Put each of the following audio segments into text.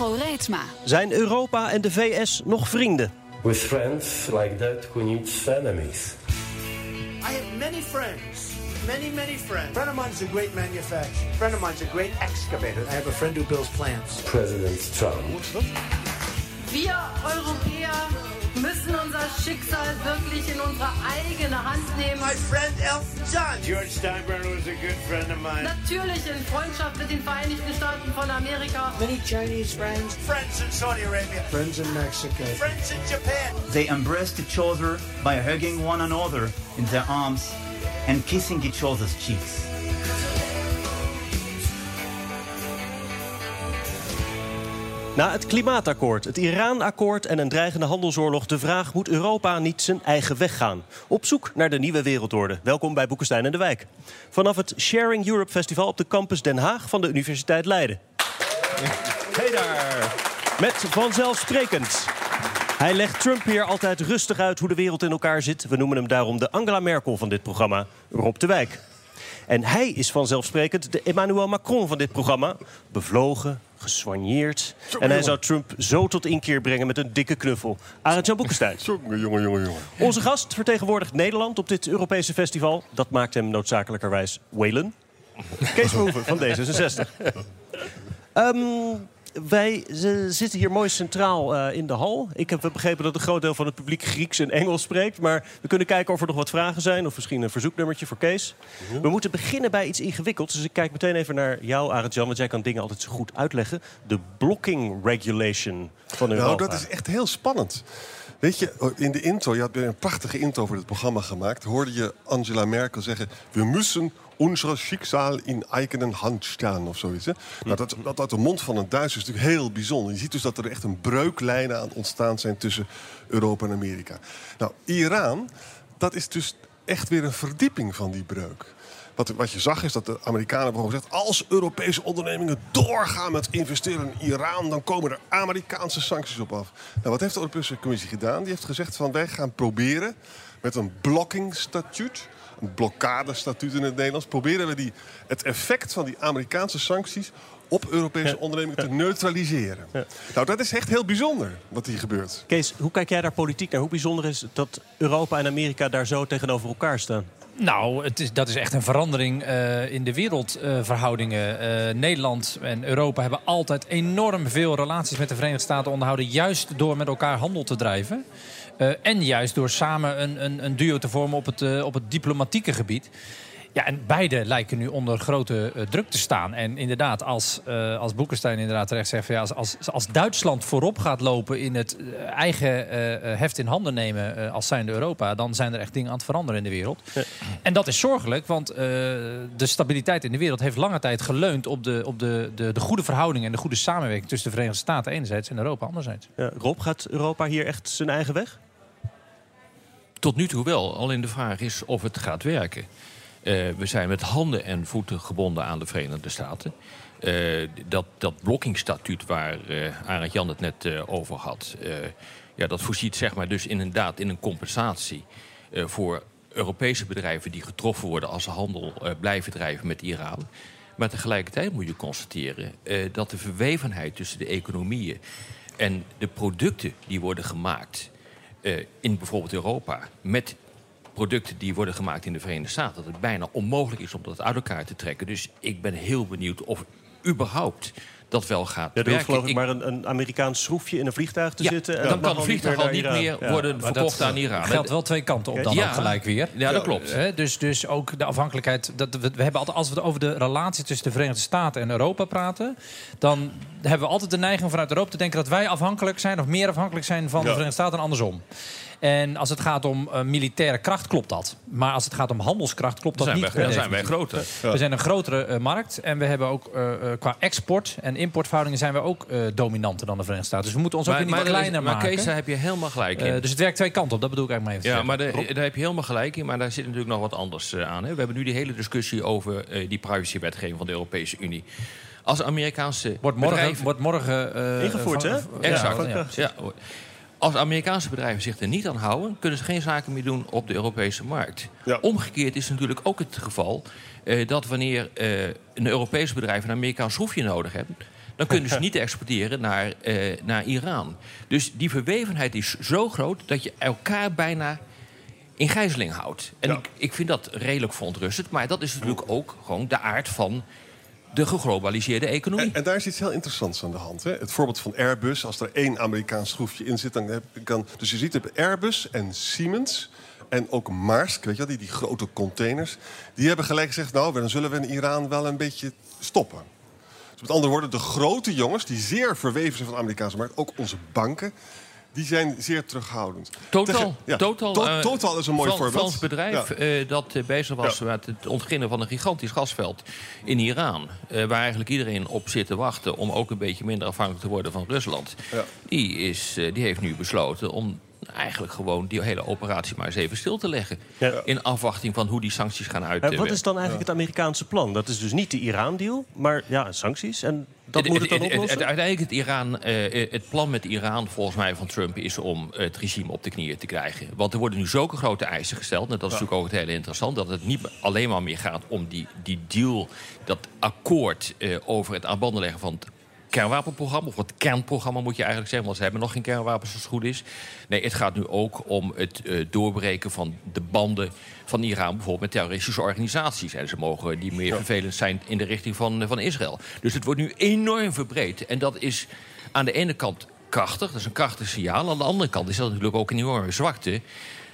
Hugo Reitsma. Zijn Europa en de VS nog vrienden? With friends like that who needs enemies. I have many friends. Many, many friends. Friend of mine is a great manufacturer. Friend of mine is a great excavator. I have a friend who builds plants. President Trump. Wir Europäer müssen unser Schicksal wirklich in unsere eigene Hand nehmen. My friend Elton John. George Steinbrenner was a good friend of mine. Natürlich in Freundschaft mit den Vereinigten Staaten von Amerika. Many Chinese friends. Friends in Saudi Arabia. Friends in Mexico. Friends in Japan. They embraced each other by hugging one another in their arms and kissing each other's cheeks. Na het klimaatakkoord, het Iran-akkoord en een dreigende handelsoorlog... de vraag, moet Europa niet zijn eigen weg gaan? Op zoek naar de nieuwe wereldorde. Welkom bij Boekenstein en de Wijk. Vanaf het Sharing Europe Festival op de campus Den Haag van de Universiteit Leiden. Hey daar! Met vanzelfsprekend. Hij legt Trump hier altijd rustig uit hoe de wereld in elkaar zit. We noemen hem daarom de Angela Merkel van dit programma, Rob de Wijk. En hij is vanzelfsprekend de Emmanuel Macron van dit programma. Bevlogen, gesoigneerd. En hij zou Trump zo tot inkeer brengen met een dikke knuffel. Arend-Jan Boekenstein. Jongen, jongen, jongen, jongen. Onze gast vertegenwoordigt Nederland op dit Europese festival. Dat maakt hem noodzakelijkerwijs Whalen. Kees Verhoeven van D66. Ehm, wij zitten hier mooi centraal eh, in de hal. Ik heb begrepen dat een groot deel van het publiek Grieks en Engels spreekt. Maar we kunnen kijken of er nog wat vragen zijn. Of misschien een verzoeknummertje voor Kees. We moeten beginnen bij iets ingewikkelds. Dus ik kijk meteen even naar jou, Arend-Jan. Want jij kan dingen altijd zo goed uitleggen. De blocking regulation van Europa. Nou, dat is echt heel spannend. Weet je, in de intro, je had een prachtige intro voor dit programma gemaakt... hoorde je Angela Merkel zeggen... we müssen unser Schicksal in eigenen Hand staan of zoiets. Hè? Nou, dat, dat uit de mond van een Duitser is natuurlijk heel bijzonder. Je ziet dus dat er echt een breuklijnen aan ontstaan zijn... tussen Europa en Amerika. Nou, Iran, dat is dus echt weer een verdieping van die breuk. Wat, wat je zag is dat de Amerikanen hebben gewoon gezegd... als Europese ondernemingen doorgaan met investeren in Iran... dan komen er Amerikaanse sancties op af. Nou, wat heeft de Europese Commissie gedaan? Die heeft gezegd van wij gaan proberen met een blocking statuut... een blokkadestatuut in het Nederlands... proberen we die, het effect van die Amerikaanse sancties... op Europese ondernemingen te neutraliseren. Nou, dat is echt heel bijzonder wat hier gebeurt. Kees, hoe kijk jij daar politiek naar? Hoe bijzonder is het dat Europa en Amerika daar zo tegenover elkaar staan? Nou, het is, dat is echt een verandering eh, in de wereldverhoudingen. Eh, Nederland en Europa hebben altijd enorm veel relaties met de Verenigde Staten onderhouden. Juist door met elkaar handel te drijven. Eh, en juist door samen een, een, een duo te vormen op het, op het diplomatieke gebied. Ja, en beide lijken nu onder grote eh, druk te staan. En inderdaad, als, eh, als Boekenstein inderdaad terecht zegt... Van, ja, als, als, als Duitsland voorop gaat lopen in het eh, eigen heft in handen nemen... eh, als zijnde Europa, dan zijn er echt dingen aan het veranderen in de wereld. En dat is zorgelijk, want eh, de stabiliteit in de wereld... heeft lange tijd geleund op, de, op de, de, de goede verhoudingen... en de goede samenwerking tussen de Verenigde Staten enerzijds... en Europa anderzijds. Ja, Rob, gaat Europa hier echt zijn eigen weg? Tot nu toe wel. Alleen de vraag is of het gaat werken. Eh, we zijn met handen en voeten gebonden aan de Verenigde Staten. Eh, dat, dat blokkingstatuut waar eh Arend Jan het net over had... ja, dat voorziet zeg maar, dus inderdaad in een compensatie... voor Europese bedrijven die getroffen worden... als ze handel blijven drijven met Iran. Maar tegelijkertijd moet je constateren... dat de verwevenheid tussen de economieën... en de producten die worden gemaakt in bijvoorbeeld Europa... met producten die worden gemaakt in de Verenigde Staten... dat het bijna onmogelijk is om dat uit elkaar te trekken. Dus ik ben heel benieuwd of überhaupt dat wel gaat Ja, er hoeft geloof ik Ik- maar een, een Amerikaans schroefje in een vliegtuig te Ja, zitten. en dan dat kan al niet vliegtuig al niet meer Ja. worden Maar verkocht dat aan Iran. geldt wel twee kanten op dan Ja. ook gelijk weer. Ja, dat klopt. Hè, dus, dus ook de afhankelijkheid. Dat, we, we hebben altijd, als we het over de relatie tussen de Verenigde Staten en Europa praten. dan hebben we altijd de neiging vanuit Europa te denken dat wij afhankelijk zijn. of meer afhankelijk zijn van de. Verenigde Staten en andersom. En als het gaat om eh, militaire kracht, klopt dat. Maar als het gaat om handelskracht, klopt dat zijn, niet. wij, dan zijn wij groter. We zijn een grotere eh, markt en we hebben ook eh, qua export en importverhoudingen zijn we ook eh, dominanter dan de Verenigde Staten. Dus we moeten ons ook niet maar, kleiner maar maken. Kees, daar heb je helemaal gelijk in. Dus het werkt twee kanten op, dat bedoel ik eigenlijk maar even Ja, maar daar, heb je helemaal gelijk in. Maar daar zit natuurlijk nog wat anders aan. Hè. We hebben nu die hele discussie over die privacywetgeving van de Europese Unie. Als Amerikaanse Wordt morgen, bedrijven... wordt morgen eh, Ingevoerd, hè? Exact. Ja, Ja, ja. Als Amerikaanse bedrijven zich er niet aan houden, kunnen ze geen zaken meer doen op de Europese markt. Ja. Omgekeerd is natuurlijk ook het geval eh, dat wanneer eh, een Europees bedrijf een Amerikaans schroefje nodig heeft, dan kunnen ze niet exporteren naar, eh, naar Iran. Dus die verwevenheid is zo groot dat je elkaar bijna in gijzeling houdt. En Ja. ik, ik vind dat redelijk verontrustend, maar dat is natuurlijk ook gewoon de aard van de geglobaliseerde economie. En, daar is iets heel interessants aan de hand. Hè? Het voorbeeld van Airbus, als er één Amerikaans schroefje in zit, dan kan. Dus je ziet het Airbus en Siemens. En ook Maersk, weet je wel, die, die grote containers. Die hebben gelijk gezegd: Nou, dan zullen we in Iran wel een beetje stoppen. Dus met andere woorden, de grote jongens, die zeer verweven zijn van de Amerikaanse markt, ook onze banken, die zijn zeer terughoudend. Total, Tegen- ja, total, To- eh, Total is een mooi Fran- voorbeeld. Frans bedrijf Ja. eh, dat eh, bezig was Ja. met het ontginnen van een gigantisch gasveld in Iran. waar eigenlijk iedereen op zit te wachten om ook een beetje minder afhankelijk te worden van Rusland. Ja. Die, is, die heeft nu besloten om eigenlijk gewoon die hele operatie maar eens even stil te leggen. Ja. In afwachting van hoe die sancties gaan uit. En wat is dan eigenlijk het Amerikaanse plan? Dat is dus niet de Iran-deal, maar ja, sancties. En dat moet het dan oplossen? Uiteindelijk het, Iran, eh, het plan met Iran volgens mij van Trump is om het regime op de knieën te krijgen. Want er worden nu zulke grote eisen gesteld. En dat is natuurlijk ook het hele interessant. Dat het niet alleen maar meer gaat om die, die deal, dat akkoord eh, over het aan banden leggen van het kernwapenprogramma. Of het kernprogramma moet je eigenlijk zeggen. Want ze hebben nog geen kernwapens als het goed is. Nee, het gaat nu ook om het eh, doorbreken van de banden van Iran. Bijvoorbeeld met terroristische organisaties. En ze mogen niet meer vervelend zijn in de richting van, eh, van Israël. Dus het wordt nu enorm verbreed. En dat is aan de ene kant krachtig. Dat is een krachtig signaal. Aan de andere kant is dat natuurlijk ook een enorme zwakte.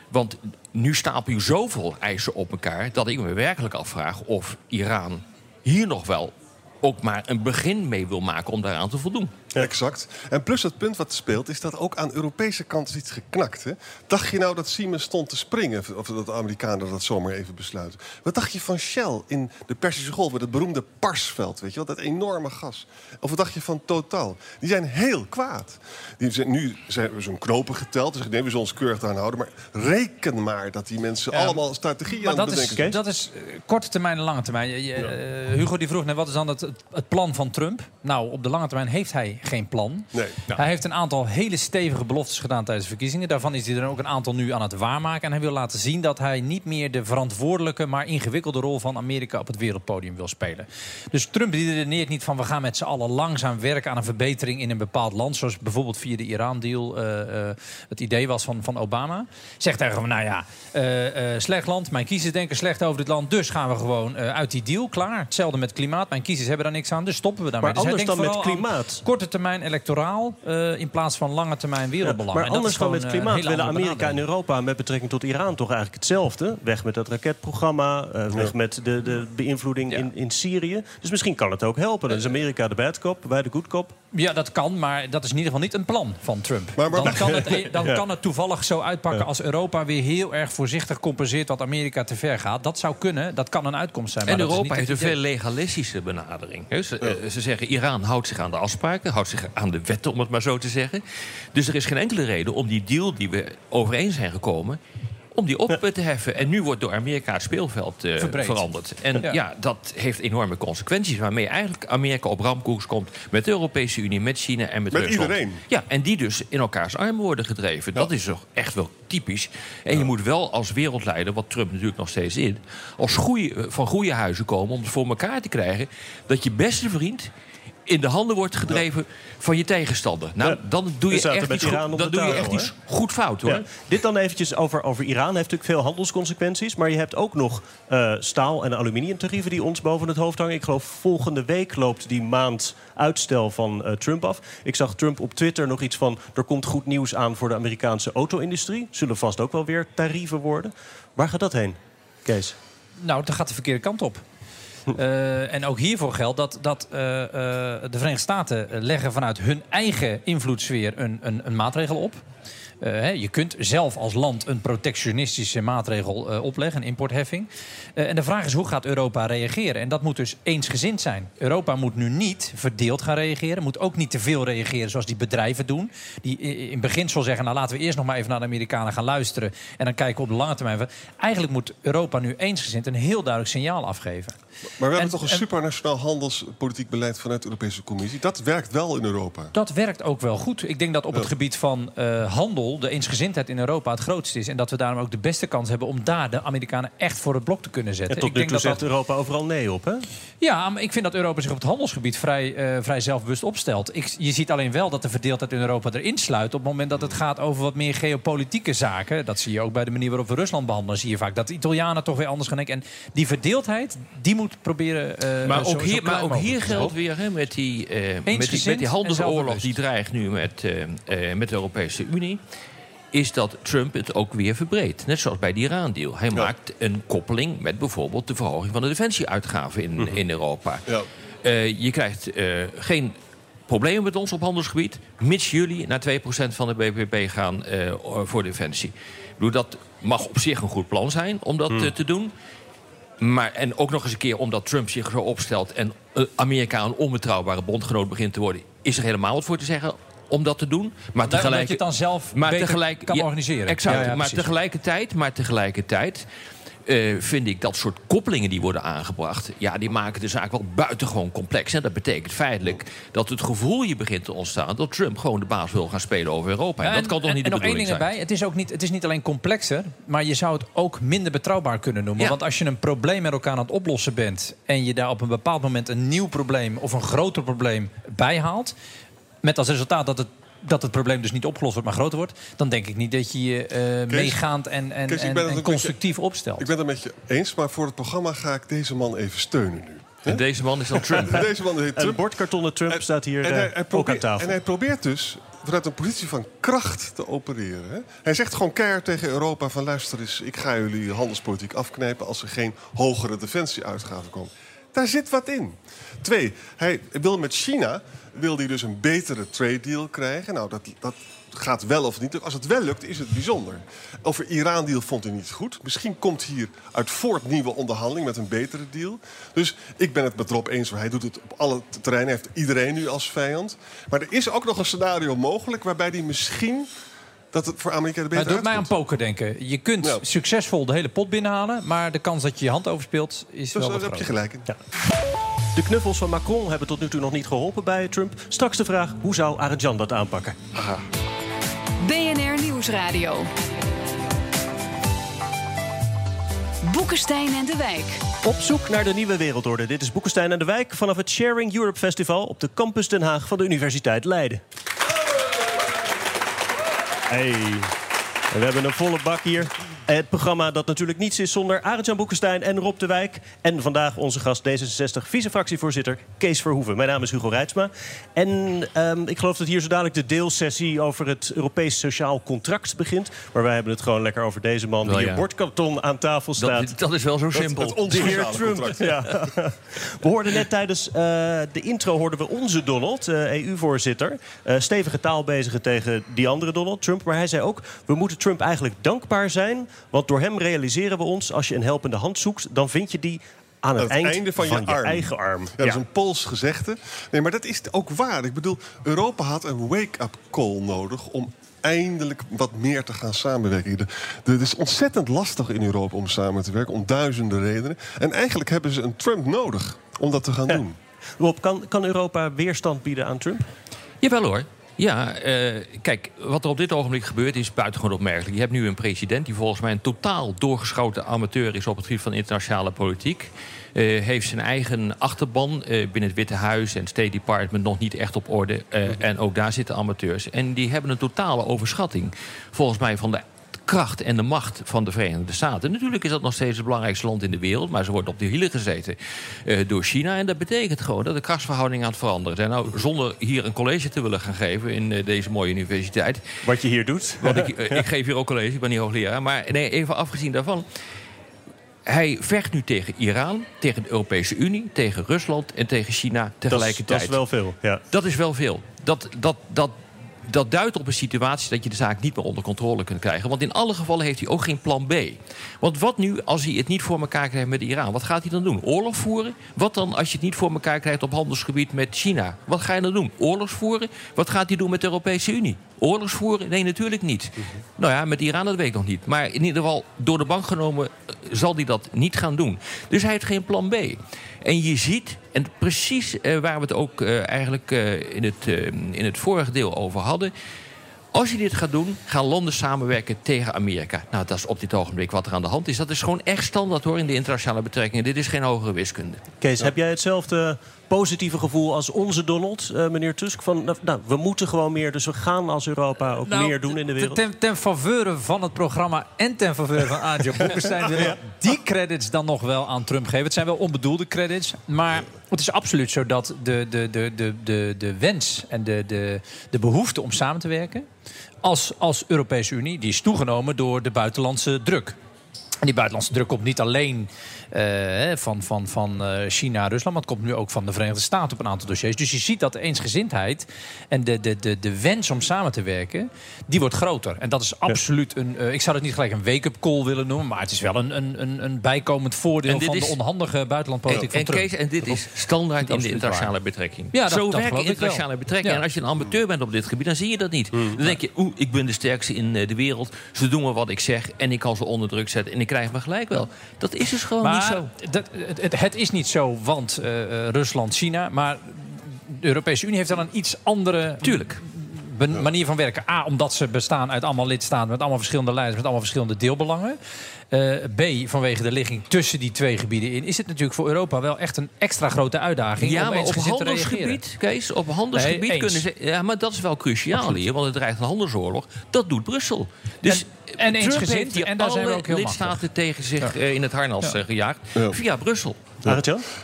Want nu stapel je zoveel eisen op elkaar... dat ik me werkelijk afvraag of Iran hier nog wel ook maar een begin mee wil maken om daaraan te voldoen. Exact. En plus het punt wat speelt, is dat ook aan de Europese kant is iets geknakt. Hè? Dacht je nou dat Siemens stond te springen? Of dat de Amerikanen dat zomaar even besluiten? Wat dacht je van Shell in de Persische Golf, met het beroemde Parsveld? Weet je wel, dat enorme gas. Of wat dacht je van Total? Die zijn heel kwaad. Die zijn, nu zijn we zo'n knopen geteld. Dus nee, we zullen ons keurig aan houden. Maar reken maar dat die mensen Ja, allemaal strategieën Maar aan dat het is, bedenken zijn. dat is eh, korte termijn en lange termijn. Je- je, eh, Hugo die vroeg net, wat is dan het, het plan van Trump? Nou, op de lange termijn heeft hij geen plan. Nee. Hij heeft een aantal hele stevige beloftes gedaan tijdens de verkiezingen. Daarvan is hij er ook een aantal nu aan het waarmaken. En hij wil laten zien dat hij niet meer de verantwoordelijke... maar ingewikkelde rol van Amerika op het wereldpodium wil spelen. Dus Trump die redeneert niet van... we gaan met z'n allen langzaam werken aan een verbetering in een bepaald land. Zoals bijvoorbeeld via de Iran-deal eh, eh, het idee was van, van Obama. Zegt hij gewoon, nou ja, eh, slecht land. Mijn kiezers denken slecht over dit land. Dus gaan we gewoon uit die deal. Klaar. Hetzelfde met klimaat. Mijn kiezers hebben daar niks aan. Dus stoppen we daarmee. Maar Dus hij anders denkt dan met klimaat. Korte termijn electoraal eh, in plaats van lange termijn wereldbelang. maar En dat anders is dan gewoon, met eh, een klimaat willen Amerika en. Europa met betrekking tot Iran toch eigenlijk hetzelfde. Weg met dat raketprogramma, eh, weg met de, de beïnvloeding in, in Syrië. Dus misschien kan het ook helpen. Dan is Amerika de bad cop, wij de good cop. Ja, dat kan, maar dat is in ieder geval niet een plan van Trump. Maar- maar- dan kan het, e- dan Ja. kan het toevallig zo uitpakken als Europa weer heel erg voorzichtig compenseert wat Amerika te ver gaat. Dat zou kunnen, dat kan een uitkomst zijn. En maar is Europa heeft een veel legalistische benadering. Ze, eh, ze zeggen Iran houdt zich aan de afspraken, houdt zich aan de wetten, om het maar zo te zeggen. Dus er is geen enkele reden om die deal die we overeen zijn gekomen om die op te heffen. En nu wordt door Amerika het speelveld eh, veranderd. En Ja. ja. dat heeft enorme consequenties. Waarmee eigenlijk Amerika op ramkoers komt met de Europese Unie, met China en met, Met Rusland. iedereen. Ja, en die dus in elkaars armen worden gedreven. Dat is toch echt wel typisch. En je moet wel als wereldleider, wat Trump natuurlijk nog steeds in... Als goeie, van goede huizen komen om het voor elkaar te krijgen... dat je beste vriend in de handen wordt gedreven van je tegenstander. Nou, Ja. dan doe je echt, iets, goed, dan doe je echt hè? iets goed fout, hoor. Ja. Dit dan eventjes over, over Iran. Heeft natuurlijk veel handelsconsequenties. Maar je hebt ook nog eh, staal- en aluminiumtarieven die ons boven het hoofd hangen. Ik geloof volgende week loopt die maand uitstel van eh, Trump af. Ik zag Trump op Twitter nog iets van... er komt goed nieuws aan voor de Amerikaanse auto-industrie. Zullen vast ook wel weer tarieven worden. Waar gaat dat heen, Kees? Nou, dat gaat de verkeerde kant op. Eh, en ook hiervoor geldt dat, dat eh, eh, de Verenigde Staten leggen vanuit hun eigen invloedssfeer een, een, een maatregel op. Eh, je kunt zelf als land een protectionistische maatregel eh, opleggen, een importheffing. Eh, en de vraag is hoe gaat Europa reageren? En dat moet dus eensgezind zijn. Europa moet nu niet verdeeld gaan reageren. Moet ook niet te veel reageren zoals die bedrijven doen. Die in beginsel zeggen, nou laten we eerst nog maar even naar de Amerikanen gaan luisteren. En dan kijken op de lange termijn. Eigenlijk moet Europa nu eensgezind een heel duidelijk signaal afgeven. Maar we hebben En- toch een en- supranationaal handelspolitiek beleid vanuit de Europese Commissie. Dat werkt wel in Europa. Dat werkt ook wel goed. Ik denk dat op het gebied van eh, de eensgezindheid in Europa het grootste is. En dat we daarom ook de beste kans hebben om daar de Amerikanen echt voor het blok te kunnen zetten. En tot ik nu denk toe dat zegt dat, Europa overal nee op, hè? ja, maar ik vind dat Europa zich op het handelsgebied vrij, eh, vrij zelfbewust opstelt. Ik, je ziet alleen wel dat de verdeeldheid in Europa erin sluit. Op het moment dat het gaat over wat meer geopolitieke zaken. Dat zie je ook bij de manier waarop we Rusland behandelen. Zie je vaak dat de Italianen toch weer anders gaan denken. En die verdeeldeeld, die moet proberen. eh, Maar ook hier, maar ook hier geldt weer hè, met, die, eh, met, die, met die handelsoorlog die dreigt nu met, met de Europese Unie. Is dat Trump het ook weer verbreedt. Net zoals bij die Iran-deal. Hij maakt een koppeling met bijvoorbeeld de verhoging van de defensieuitgaven in, Mhm. in Europa. Ja. Eh, je krijgt eh, geen problemen met ons op handelsgebied. Mits jullie naar 2% van de BBP gaan eh, voor defensie. Ik bedoel, dat mag op zich een goed plan zijn om dat eh, te doen. Maar, en ook nog eens een keer omdat Trump zich zo opstelt... en Amerika een onbetrouwbare bondgenoot begint te worden... is er helemaal wat voor te zeggen om dat te doen. Maar Omdat je tegelijk, het dan zelf maar tegelijk, kan ja, organiseren. Exact. Ja, ja, maar, tegelijkertijd, maar tegelijkertijd eh, vind ik dat soort koppelingen die worden aangebracht... ja, die maken de zaak wel buitengewoon complex. En dat betekent feitelijk dat het gevoel hier begint te ontstaan... dat Trump gewoon de baas wil gaan spelen over Europa. En, dat kan toch en- niet de en nog één bedoeling ding zijn? erbij. Het is, ook niet, het is niet alleen complexer, maar je zou het ook minder betrouwbaar kunnen noemen. Ja. Want als je een probleem met elkaar aan het oplossen bent... en je daar op een bepaald moment een nieuw probleem of een groter probleem bijhaalt... met als resultaat dat het, dat het probleem dus niet opgelost wordt, maar groter wordt... dan denk ik niet dat je je eh, meegaand en, en, Kees, en, je- constructief opstelt. Ik ben het met je eens, maar voor het programma ga ik deze man even steunen nu. En deze man is dan Trump. Deze man heet Een Trump. bordkartonnen Trump staat hier En eh, hij, ook aan tafel. en hij probeert dus vanuit een positie van kracht te opereren. Hè? Hij zegt gewoon keihard tegen Europa van... luister eens, ik ga jullie handelspolitiek afknijpen... als er geen hogere defensieuitgaven komen. Daar zit wat in. Twee, hij wil met China wil hij dus een betere trade deal krijgen. Nou, dat, dat gaat wel of niet. Als het wel lukt, is het bijzonder. Over Iran-deal vond hij niet goed. Misschien komt hier uit voort nieuwe onderhandeling met een betere deal. Dus ik ben het met Rob eens. Hij doet het op alle terreinen. Hij heeft iedereen nu als vijand. Maar er is ook nog een scenario mogelijk... waarbij hij misschien dat het voor Amerika er Maar beter het doet mij aan poker denken. Je kunt Ja. succesvol de hele pot binnenhalen... maar de kans dat je je hand overspeelt is Dus wel daar wat heb je gelijk in. De knuffels van Macron hebben tot nu toe nog niet geholpen bij Trump. Straks de vraag, hoe zou Arjan dat aanpakken? BNR Nieuwsradio. Boekenstein en de Wijk. Op zoek naar de nieuwe wereldorde. Dit is Boekenstein en de Wijk vanaf het Sharing Europe Festival... op de campus Den Haag van de Universiteit Leiden. Hey. En we hebben een volle bak hier. Het programma dat natuurlijk niets is zonder Arend-Jan Boekenstein en Rob de Wijk. En vandaag onze gast D66 vice-fractievoorzitter Kees Verhoeven. Mijn naam is Hugo Reitsma. En ehm, ik geloof dat hier zo dadelijk de deelsessie over het Europees Sociaal Contract begint. Maar wij hebben het gewoon lekker over deze man die ja. in bordkarton aan tafel staat. Dat, dat is wel zo simpel. Het ons De heer Trump. Ja. We hoorden net tijdens eh, de intro hoorden we onze Donald, eh, EU-voorzitter, eh, stevige taal bezigen tegen die andere Donald, Trump. Maar hij zei ook: we moeten Trump eigenlijk dankbaar zijn, want door hem realiseren we ons, als je een helpende hand zoekt, dan vind je die aan het, het einde van, je, arm. eigen arm. Ja, dat is een Pools gezegde. Nee, maar dat is ook waar. Ik bedoel, Europa had een wake-up call nodig om eindelijk wat meer te gaan samenwerken. Het is ontzettend lastig in Europa om samen te werken, om duizenden redenen. En eigenlijk hebben ze een Trump nodig om dat te gaan doen. Rob, kan, kan Europa weerstand bieden aan Trump? Jawel hoor. Ja, eh, kijk, wat er op dit ogenblik gebeurt is buitengewoon opmerkelijk. Je hebt nu een president die volgens mij een totaal doorgeschoten amateur is op het gebied van internationale politiek. Eh, heeft zijn eigen achterban eh, binnen het Witte Huis en State Department nog niet echt op orde. En ook daar zitten amateurs. En die hebben een totale overschatting, volgens mij, van de kracht en de macht van de Verenigde Staten. Natuurlijk is dat nog steeds het belangrijkste land in de wereld, maar ze wordt op de hielen gezeten eh, door China. En dat betekent gewoon dat de krachtsverhoudingen aan het veranderen zijn. Nou, zonder hier een college te willen gaan geven in eh, deze mooie universiteit. Wat je hier doet? Want ik, eh, ik geef hier ook college, ik ben niet hoogleraar. Maar nee, even afgezien daarvan. Hij vecht nu tegen Iran, tegen de Europese Unie, tegen Rusland en tegen China Dat is, tegelijkertijd. dat is wel veel. Ja. Dat is wel veel. Dat, dat, dat dat duidt op een situatie dat je de zaak niet meer onder controle kunt krijgen. Want in alle gevallen heeft hij ook geen plan B. Want wat nu als hij het niet voor elkaar krijgt met Iran? Wat gaat hij dan doen? Oorlog voeren? Wat dan als je het niet voor elkaar krijgt op handelsgebied met China? Wat ga je dan doen? Oorlogs voeren? Wat gaat hij doen met de Europese Unie? Oorlogs voeren? Nee, natuurlijk niet. Nou ja, met Iran dat weet ik nog niet. Maar in ieder geval, door de bank genomen, eh, zal hij dat niet gaan doen. Dus hij heeft geen plan B. En je ziet, en precies eh, waar we het ook eh, eigenlijk in, het, in het vorige deel over hadden. Als je dit gaat doen, gaan landen samenwerken tegen Amerika. Nou, dat is op dit ogenblik wat er aan de hand is. Dat is gewoon echt standaard hoor in de internationale betrekkingen. Dit is geen hogere wiskunde. Kees, heb jij hetzelfde positieve gevoel als onze Donald, eh, meneer Tusk? Van, nou, nou, we moeten gewoon meer, dus we gaan als Europa ook Nou, meer doen in de wereld. Ten, ten faveur van het programma en ten faveur van Adjo Boekenstein... willen we die credits dan nog wel aan Trump geven. Het zijn wel onbedoelde credits. Maar het is absoluut zo dat de, de, de, de, de, de wens en de, de, de behoefte om samen te werken... Als, als Europese Unie, die is toegenomen door de buitenlandse druk. En die buitenlandse druk komt niet alleen eh, hè, van, van, van eh, China, Rusland, maar het komt nu ook van de Verenigde Staten op een aantal dossiers. Dus je ziet dat de eensgezindheid en de, de, de, de wens om samen te werken, die wordt groter. En dat is absoluut een, eh, ik zou het niet gelijk een wake-up call willen noemen, maar het is wel een, een, een, een bijkomend voordeel van is- de onhandige buitenlandpolitiek En, van en Trump. Kees, en dit is standaard in de internationale waar. betrekking. Ja, dat- Zo dat werken internationale wel. betrekkingen. Ja. En als je een amateur bent op dit gebied, dan zie je dat niet. Dan denk je, oeh, ik ben de sterkste in de wereld. Ze doen maar wat ik zeg en ik kan ze onder druk zetten. En ik krijg me gelijk wel. Dat is dus gewoon niet zo. dat, het, het, het is niet zo, want eh, eh, Rusland, China, maar de Europese Unie heeft dan een iets andere Tuurlijk. Manier van werken. A, omdat ze bestaan uit allemaal lidstaten met allemaal verschillende leiders, met allemaal verschillende deelbelangen. Eh, B, vanwege de ligging tussen die twee gebieden in, is het natuurlijk voor Europa wel echt een extra grote uitdaging. Ja, om maar op handelsgebied, Kees, op handelsgebied Nee, kunnen ze... Ja, maar dat is wel cruciaal hier, want het dreigt een handelsoorlog. Dat doet Brussel. Dus En- en eensgezind, en daar zijn we alle ook heel lidstaten tegen zich eh, in het harnas Ja. eh, gejaagd. Ja. Via Brussel. Ja.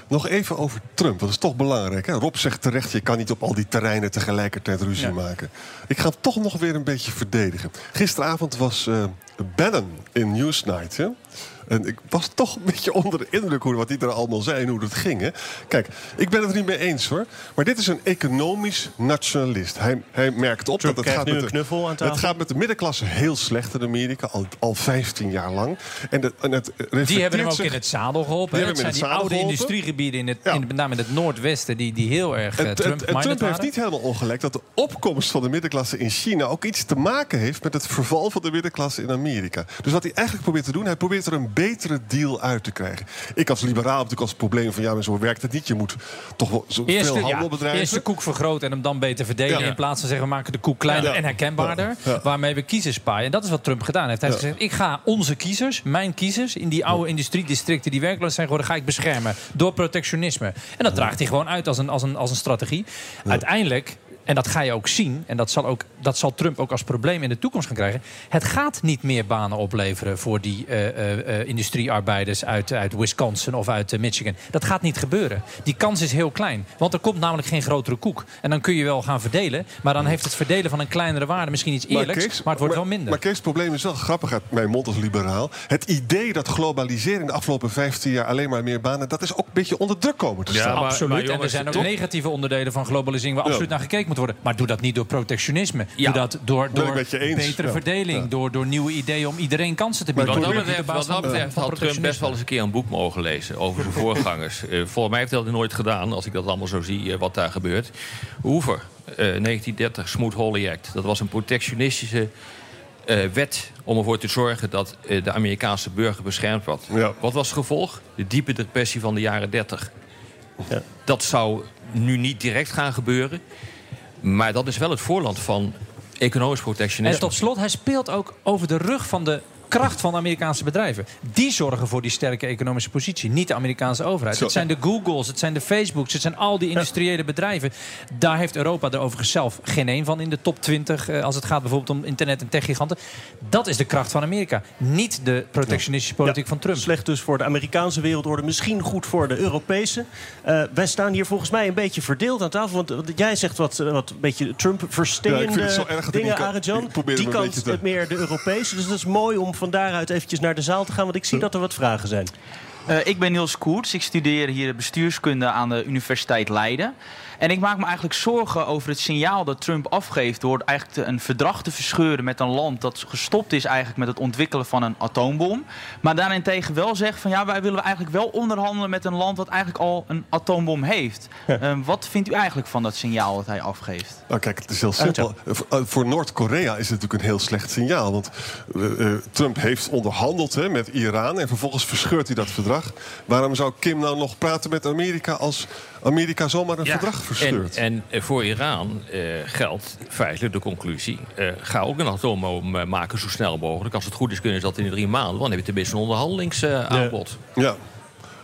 Nog even over Trump, dat is toch belangrijk. Hè? Rob zegt terecht, je kan niet op al die terreinen tegelijkertijd ruzie Ja. maken. Ik ga hem toch nog weer een beetje verdedigen. Gisteravond was eh Bannon in Newsnight. Hè? En ik was toch een beetje onder de indruk hoe wat hij er allemaal zei en hoe dat ging. Hè? Kijk, ik ben het er niet mee eens hoor. Maar dit is een economisch nationalist. Hij, hij merkt op Trump dat het gaat, met de, knuffel aan tafel. het gaat met de middenklasse heel slecht in Amerika. Al, al 15 jaar lang. En, de, en het Die hebben hem ook zich- in het zadel geholpen. Die hebben zijn hem die in het oude zadel geholpen. industriegebieden, in het, Ja. in, met name in het noordwesten, die, die heel erg uh, en- Trump en Trump heeft niet helemaal ongelijk dat de opkomst van de middenklasse in China ook iets te maken heeft met het verval van de middenklasse in Amerika. Dus wat hij eigenlijk probeert te doen, hij probeert er een betere deal uit te krijgen. Ik als liberaal heb natuurlijk als het probleem van ja, maar zo werkt het niet. Je moet toch wel zo Eerst veel de, handel ja, bedrijven. eerst de koek vergroten en hem dan beter verdelen. Ja. In plaats van zeggen we maken de koek kleiner Ja. en herkenbaarder. Waarmee we kiezers paaien. En dat is wat Trump gedaan heeft. Hij heeft gezegd, ik ga onze kiezers, mijn kiezers... in die oude industriedistricten die werkloos zijn geworden... ga ik beschermen door protectionisme. En dat draagt hij gewoon uit als een, als een, als een strategie. Uiteindelijk... En dat ga je ook zien. En dat zal, ook, dat zal Trump ook als probleem in de toekomst gaan krijgen. Het gaat niet meer banen opleveren voor die eh, eh, eh, industriearbeiders uit, uit Wisconsin of uit Michigan. Dat gaat niet gebeuren. Die kans is heel klein. Want er komt namelijk geen grotere koek. En dan kun je wel gaan verdelen. Maar dan heeft het verdelen van een kleinere waarde misschien iets eerlijks. Maar, het wordt wel minder. Maar Kees, het probleem is wel grappig uit mijn mond als liberaal. Het idee dat globalisering de afgelopen 15 jaar alleen maar meer banen... dat is ook een beetje onder druk komen te Ja, staan. maar- absoluut. en er zijn ook toch? negatieve onderdelen van globalisering waar Ja. absoluut naar gekeken moet worden. Maar doe dat niet door protectionisme. Ja. Doe dat door, door betere Ja. verdeling. Ja. Door, door nieuwe ideeën om iedereen kansen te bieden. Wat dat betreft, wat dat had Trump best protectionisme. wel eens een keer een boek mogen lezen over zijn voorgangers. Eh, volgens mij heeft hij dat nooit gedaan, als ik dat allemaal zo zie, eh, wat daar gebeurt. Hoover, eh, 1930, Smoot-Hawley Act. Dat was een protectionistische eh, wet om ervoor te zorgen dat eh, de Amerikaanse burger beschermd werd. Ja. Wat was het gevolg? De diepe depressie van de jaren 30. Ja. Dat zou nu niet direct gaan gebeuren. Maar dat is wel het voorland van economisch En protectionisme. tot slot, hij speelt ook over de rug van de kracht van de Amerikaanse bedrijven. Die zorgen voor die sterke economische positie, niet de Amerikaanse overheid. Zo. Het zijn de Googles, het zijn de Facebooks, het zijn al die industriële bedrijven. Daar heeft Europa er overigens zelf geen één van in de top 20... eh, als het gaat bijvoorbeeld om internet- en techgiganten. Dat is de kracht van Amerika, niet de protectionistische politiek Ja, van Trump. Slecht dus voor de Amerikaanse wereldorde, misschien goed voor de Europese. Eh, wij staan hier volgens mij een beetje verdeeld aan tafel. Want, want jij zegt wat, eh, wat een beetje Trump-versteende dingen, Arjan. Die kant te- meer de Europese. Dus dat is mooi om van daaruit eventjes naar de zaal te gaan. Want ik zie dat er wat vragen zijn. Eh, ik ben Niels Koerts. Ik studeer hier bestuurskunde aan de Universiteit Leiden. En ik maak me eigenlijk zorgen over het signaal dat Trump afgeeft door eigenlijk een verdrag te verscheuren met een land dat gestopt is eigenlijk met het ontwikkelen van een atoombom. Maar daarentegen wel zegt van ja, wij willen eigenlijk wel onderhandelen met een land dat eigenlijk al een atoombom heeft. Eh, wat vindt u eigenlijk van dat signaal dat hij afgeeft? Nou kijk, het is heel simpel. Voor- eh, Voor Noord-Korea is het natuurlijk een heel slecht signaal. Want eh, eh, Trump heeft onderhandeld hè, met Iran en vervolgens verscheurt hij dat verdrag. Waarom zou Kim nou nog praten met Amerika als Amerika zomaar een verdrag verscheurt? En, en eh, voor Iran eh, geldt feitelijk de conclusie... ga ook een atoombom maken zo snel mogelijk. Als het goed is kunnen ze dat in drie maanden. Want dan heb je tenminste een onderhandelingsaanbod. ja.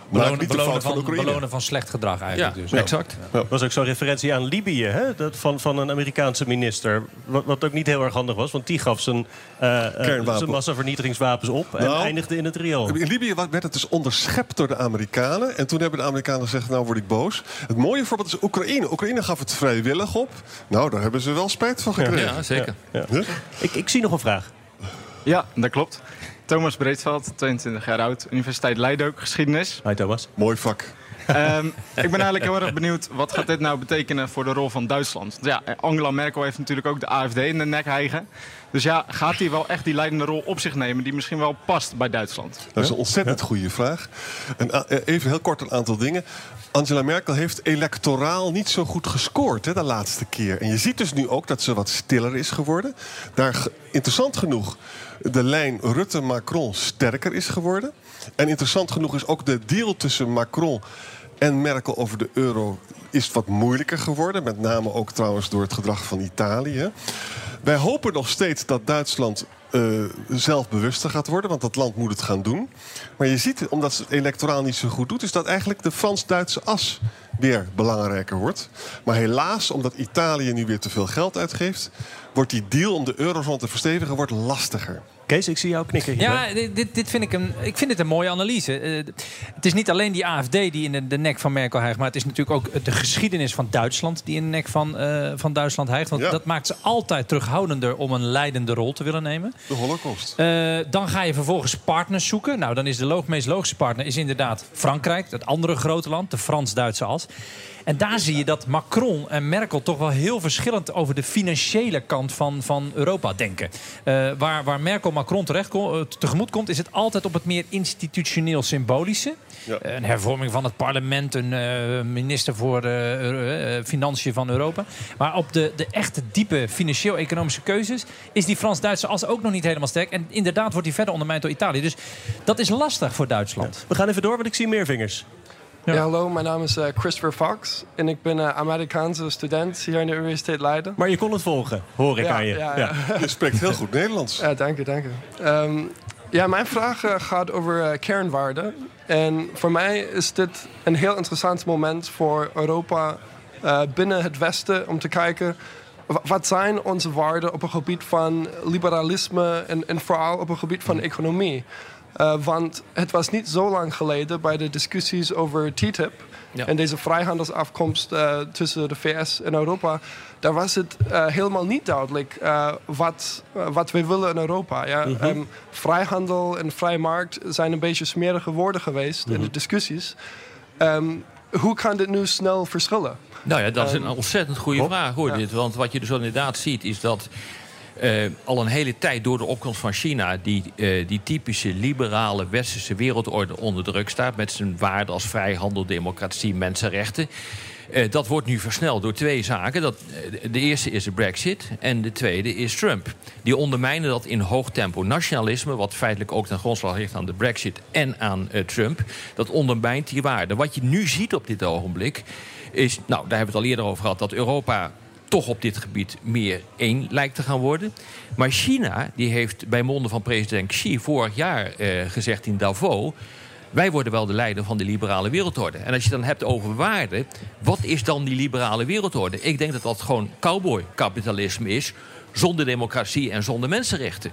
Belonen, niet belonen van van, Oekraïne. belonen van slecht gedrag eigenlijk. Ja, dus. exact. Dat was ook zo'n referentie aan Libië, hè? Dat van, van een Amerikaanse minister. Wat, wat ook niet heel erg handig was, want die gaf zijn, Kernwapen. zijn massavernietigingswapens op en Nou, eindigde in het riool. In Libië werd het dus onderschept door de Amerikanen. En toen hebben de Amerikanen gezegd, nou word ik boos. Het mooie voorbeeld is Oekraïne. Oekraïne gaf het vrijwillig op. Nou, daar hebben ze wel spijt van gekregen. Ja, zeker. Ja. Huh? Ik, ik zie nog een vraag. Ja, dat klopt. Thomas Breedveld, 22 jaar oud, Universiteit Leiden ook, geschiedenis. Hi Thomas. Mooi vak. Ehm, ik ben eigenlijk heel erg benieuwd, wat gaat dit nou betekenen voor de rol van Duitsland? Ja, Angela Merkel heeft natuurlijk ook de AFD in de nek hijgen. Dus ja, gaat hij wel echt die leidende rol op zich nemen die misschien wel past bij Duitsland? Dat is een ontzettend goede vraag. En eh, even heel kort een aantal dingen. Angela Merkel heeft electoraal niet zo goed gescoord hè, de laatste keer. En je ziet dus nu ook dat ze wat stiller is geworden. Daar interessant genoeg de lijn Rutte-Macron sterker is geworden. En interessant genoeg is ook de deal tussen Macron en Merkel over de euro is wat moeilijker geworden. Met name ook trouwens door het gedrag van Italië. Wij hopen nog steeds dat Duitsland eh, zelfbewuster gaat worden, want dat land moet het gaan doen. Maar je ziet, omdat ze het electoraal niet zo goed doet, is dat eigenlijk de Frans-Duitse as weer belangrijker wordt. Maar helaas, omdat Italië nu weer te veel geld uitgeeft, wordt die deal om de eurozone te verstevigen wordt lastiger. Kees, ik zie jou knikken hier. Ja, dit, dit- dit vind ik, een, ik vind het een mooie analyse. Eh, het is niet alleen die AFD die in de, de nek van Merkel hijgt... maar het is natuurlijk ook de geschiedenis van Duitsland... die in de nek van, eh, van Duitsland hijgt. Want Ja. dat maakt ze altijd terughoudender om een leidende rol te willen nemen. De holocaust. Eh, dan ga je vervolgens partners zoeken. Nou, dan is de meest logische partner is inderdaad Frankrijk, het andere grote land, de Frans-Duitse as. En daar zie je dat Macron en Merkel toch wel heel verschillend over de financiële kant van, van Europa denken. Eh, waar, waar Merkel Macron terecht eh, tegemoet komt, is het altijd op het meer institutioneel symbolische. Ja. Een hervorming van het parlement, een eh, minister voor eh, eh, eh, Financiën van Europa. Maar op de, de echte diepe financieel-economische keuzes is die Frans-Duitse as ook nog niet helemaal sterk. En inderdaad wordt die verder ondermijnd door Italië. Dus dat is lastig voor Duitsland. We gaan even door, want ik zie meer vingers. Ja. hallo, mijn naam is eh, Christopher Fox en ik ben eh, Amerikaanse student hier aan de Universiteit Leiden. Maar je kon het volgen, hoor ik Ja, aan je. ja, ja. Je spreekt heel goed Nederlands. Ja, dank u, dank u. Ehm, ja, mijn vraag eh, gaat over kernwaarden. En voor mij is dit een heel interessant moment voor Europa eh, binnen het Westen om te kijken. Wa- Wat zijn onze waarden op het gebied van liberalisme en, en vooral op het gebied van economie? Eh, want het was niet zo lang geleden bij de discussies over TTIP Ja. en deze vrijhandelsafkomst eh, tussen de VS en Europa. Daar was het eh, helemaal niet duidelijk wat, wat we willen in Europa. Ja? Mhm. Ehm, vrijhandel en vrije markt zijn een beetje smerige woorden geweest in Mhm. de discussies. Ehm, hoe kan dit nu snel verschillen? Nou ja, dat is een Ehm, ontzettend goede Rob? vraag hoor. Ja. Dit, want wat je dus inderdaad ziet is dat eh, al een hele tijd door de opkomst van China... die, eh, die typische liberale westerse wereldorde onder druk staat... met zijn waarden als vrijhandel, democratie, mensenrechten... Eh, dat wordt nu versneld door twee zaken. Dat, eh, de eerste is de brexit en de tweede is Trump. Die ondermijnen dat in hoog tempo. Nationalisme, wat feitelijk ook ten grondslag ligt aan de brexit en aan eh, Trump... dat ondermijnt die waarden. Wat je nu ziet op dit ogenblik is... nou, daar hebben we het al eerder over gehad... dat Europa toch op dit gebied meer één lijkt te gaan worden. Maar China die heeft bij monden van president Xi vorig jaar gezegd in Davos... wij worden wel de leider van de liberale wereldorde. En als je dan hebt over waarden, wat is dan die liberale wereldorde? Ik denk dat dat gewoon cowboy-kapitalisme is... zonder democratie en zonder mensenrechten.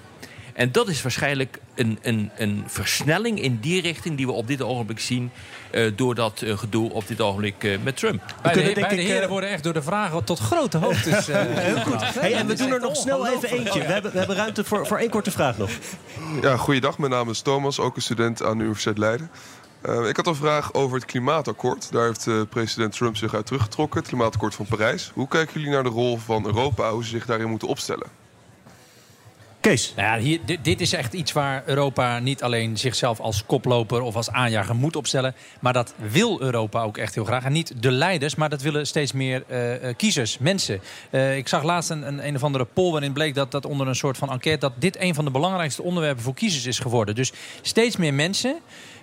En dat is waarschijnlijk een, een, een versnelling in die richting die we op dit ogenblik zien... eh, door dat eh, gedoe op dit ogenblik eh, met Trump. Beide, beide heren worden echt door de vragen tot grote hoogtes. eh, Heel goed. Hey, en we doen er nog snel even eentje. We hebben, we hebben ruimte voor, voor één korte vraag nog. Ja, goeiedag. Mijn naam is Thomas, ook een student aan de Universiteit Leiden. Uh, ik had een vraag over het klimaatakkoord. Daar heeft uh, president Trump zich uit teruggetrokken. Het klimaatakkoord van Parijs. Hoe kijken jullie naar de rol van Europa? Hoe ze zich daarin moeten opstellen? Kees. Nou ja, hier, dit, dit, is echt iets waar Europa niet alleen zichzelf als koploper of als aanjager moet opstellen. Maar dat wil Europa ook echt heel graag. En niet de leiders, maar dat willen steeds meer uh, kiezers, mensen. Uh, ik zag laatst een, een, een of andere poll waarin bleek dat, dat onder een soort van enquête... dat dit een van de belangrijkste onderwerpen voor kiezers is geworden. Dus steeds meer mensen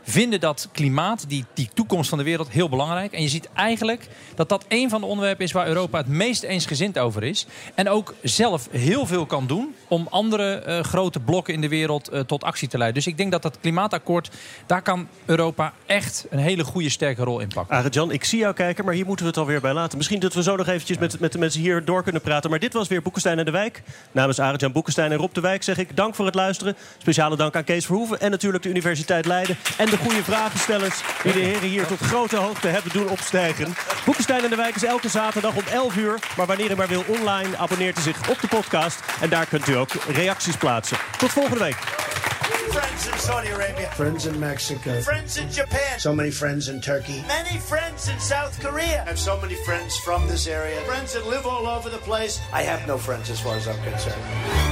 vinden dat klimaat, die, die toekomst van de wereld, heel belangrijk. En je ziet eigenlijk dat dat een van de onderwerpen is waar Europa het meest eensgezind over is. En ook zelf heel veel kan doen om andere uh, grote blokken in de wereld uh, tot actie te leiden. Dus ik denk dat dat klimaatakkoord, daar kan Europa echt een hele goede, sterke rol in pakken. Arend-Jan, ik zie jou kijken, maar hier moeten we het alweer bij laten. Misschien dat we zo nog eventjes met, met de mensen hier door kunnen praten. Maar dit was weer Boekenstein en de Wijk. Namens Arend-Jan Boekenstein en Rob de Wijk zeg ik dank voor het luisteren. Speciale dank aan Kees Verhoeven en natuurlijk de Universiteit Leiden. En de goede vragenstellers die de heren hier tot grote hoogte hebben doen opstijgen. Boekenstein en de Wijk is elke zaterdag om 11 uur. Maar wanneer u maar wil online, abonneert u zich op de podcast. En daar kunt u ook reacties plaatsen. Tot volgende week. Friends in Saudi Arabia. Friends in Mexico. Friends in Japan. So many friends in Turkey. Many friends in South Korea. I have so many friends from this area. Friends that live all over the place. I have no friends as far as I'm concerned.